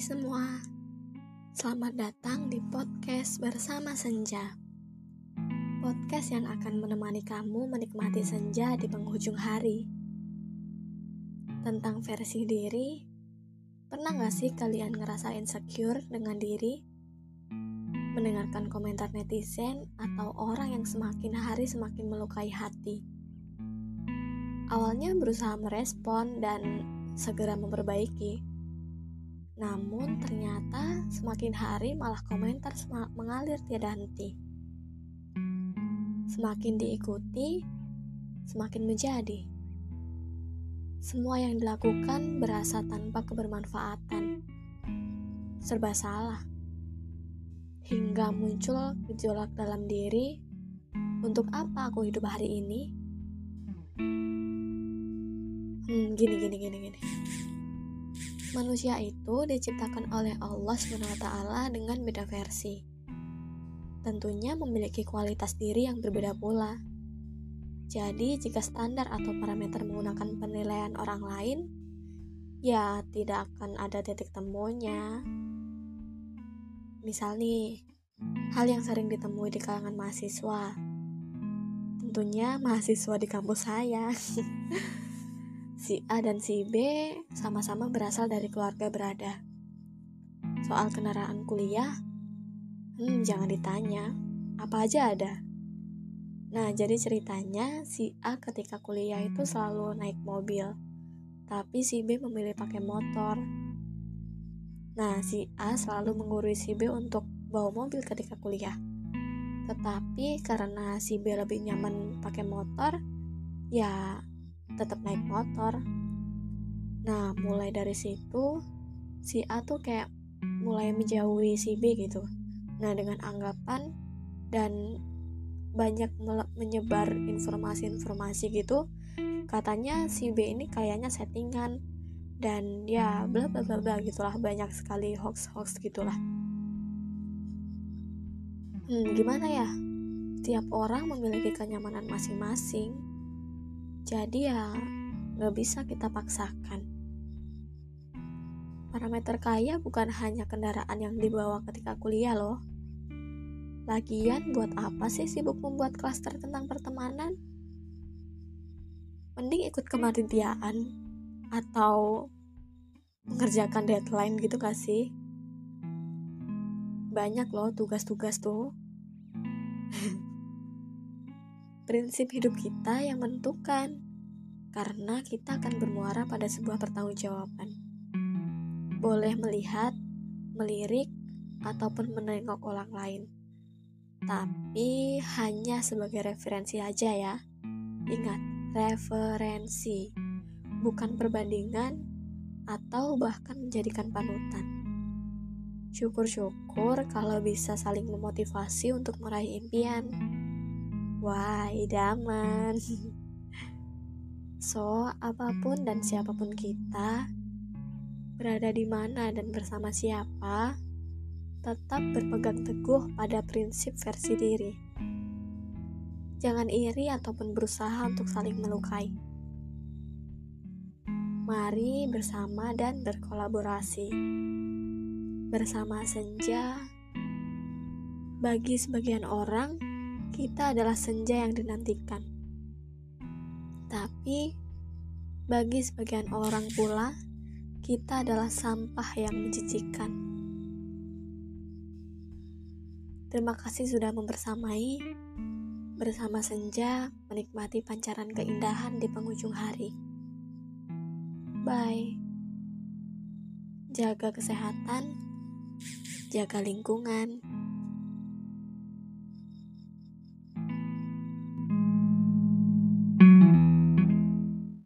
Semua, selamat datang di podcast bersama Senja. Podcast yang akan menemani kamu menikmati senja di penghujung hari. Tentang versi diri, pernah gak sih kalian ngerasa insecure dengan diri? Mendengarkan komentar netizen atau orang yang semakin hari semakin melukai hati. Awalnya berusaha merespon dan segera memperbaiki namun ternyata semakin hari malah komentar mengalir tiada henti. Semakin diikuti, semakin menjadi. Semua yang dilakukan berasa tanpa kebermanfaatan. Serba salah. Hingga muncul gejolak dalam diri, untuk apa aku hidup hari ini? Hmm, gini, gini, gini, gini. Manusia itu diciptakan oleh Allah SWT dengan beda versi. Tentunya memiliki kualitas diri yang berbeda pula. Jadi, jika standar atau parameter menggunakan penilaian orang lain, ya tidak akan ada titik temunya. Misal nih, hal yang sering ditemui di kalangan mahasiswa. Tentunya mahasiswa di kampus saya. Si A dan si B sama-sama berasal dari keluarga berada. Soal kendaraan kuliah, hmm, jangan ditanya, apa aja ada. Nah, jadi ceritanya si A ketika kuliah itu selalu naik mobil, tapi si B memilih pakai motor. Nah, si A selalu mengurui si B untuk bawa mobil ketika kuliah. Tetapi karena si B lebih nyaman pakai motor, ya tetap naik motor. Nah, mulai dari situ si A tuh kayak mulai menjauhi si B gitu. Nah, dengan anggapan dan banyak menyebar informasi-informasi gitu, katanya si B ini kayaknya settingan dan ya bla bla bla bla gitulah banyak sekali hoax-hoax gitulah. Hmm, gimana ya? Tiap orang memiliki kenyamanan masing-masing jadi ya gak bisa kita paksakan. Parameter kaya bukan hanya kendaraan yang dibawa ketika kuliah loh. Lagian buat apa sih sibuk membuat klaster tentang pertemanan? Mending ikut kemanitiaan atau mengerjakan deadline gitu gak sih? Banyak loh tugas-tugas tuh. Prinsip hidup kita yang menentukan, karena kita akan bermuara pada sebuah pertanggungjawaban. Boleh melihat, melirik, ataupun menengok orang lain, tapi hanya sebagai referensi aja ya. Ingat, referensi, bukan perbandingan atau bahkan menjadikan panutan. Syukur-syukur kalau bisa saling memotivasi untuk meraih impian. Wah, idaman. So, apa pun dan siapa pun kita, berada di mana dan bersama siapa, tetap berpegang teguh pada prinsip versi diri. Jangan iri ataupun berusaha untuk saling melukai. Mari bersama dan berkolaborasi. Bersama senja, bagi sebagian orang, kita adalah senja yang dinantikan. Tapi, bagi sebagian orang pula, kita adalah sampah yang menjijikan. Terima kasih sudah membersamai bersama senja menikmati pancaran keindahan di penghujung hari. Bye. Jaga kesehatan, jaga lingkungan,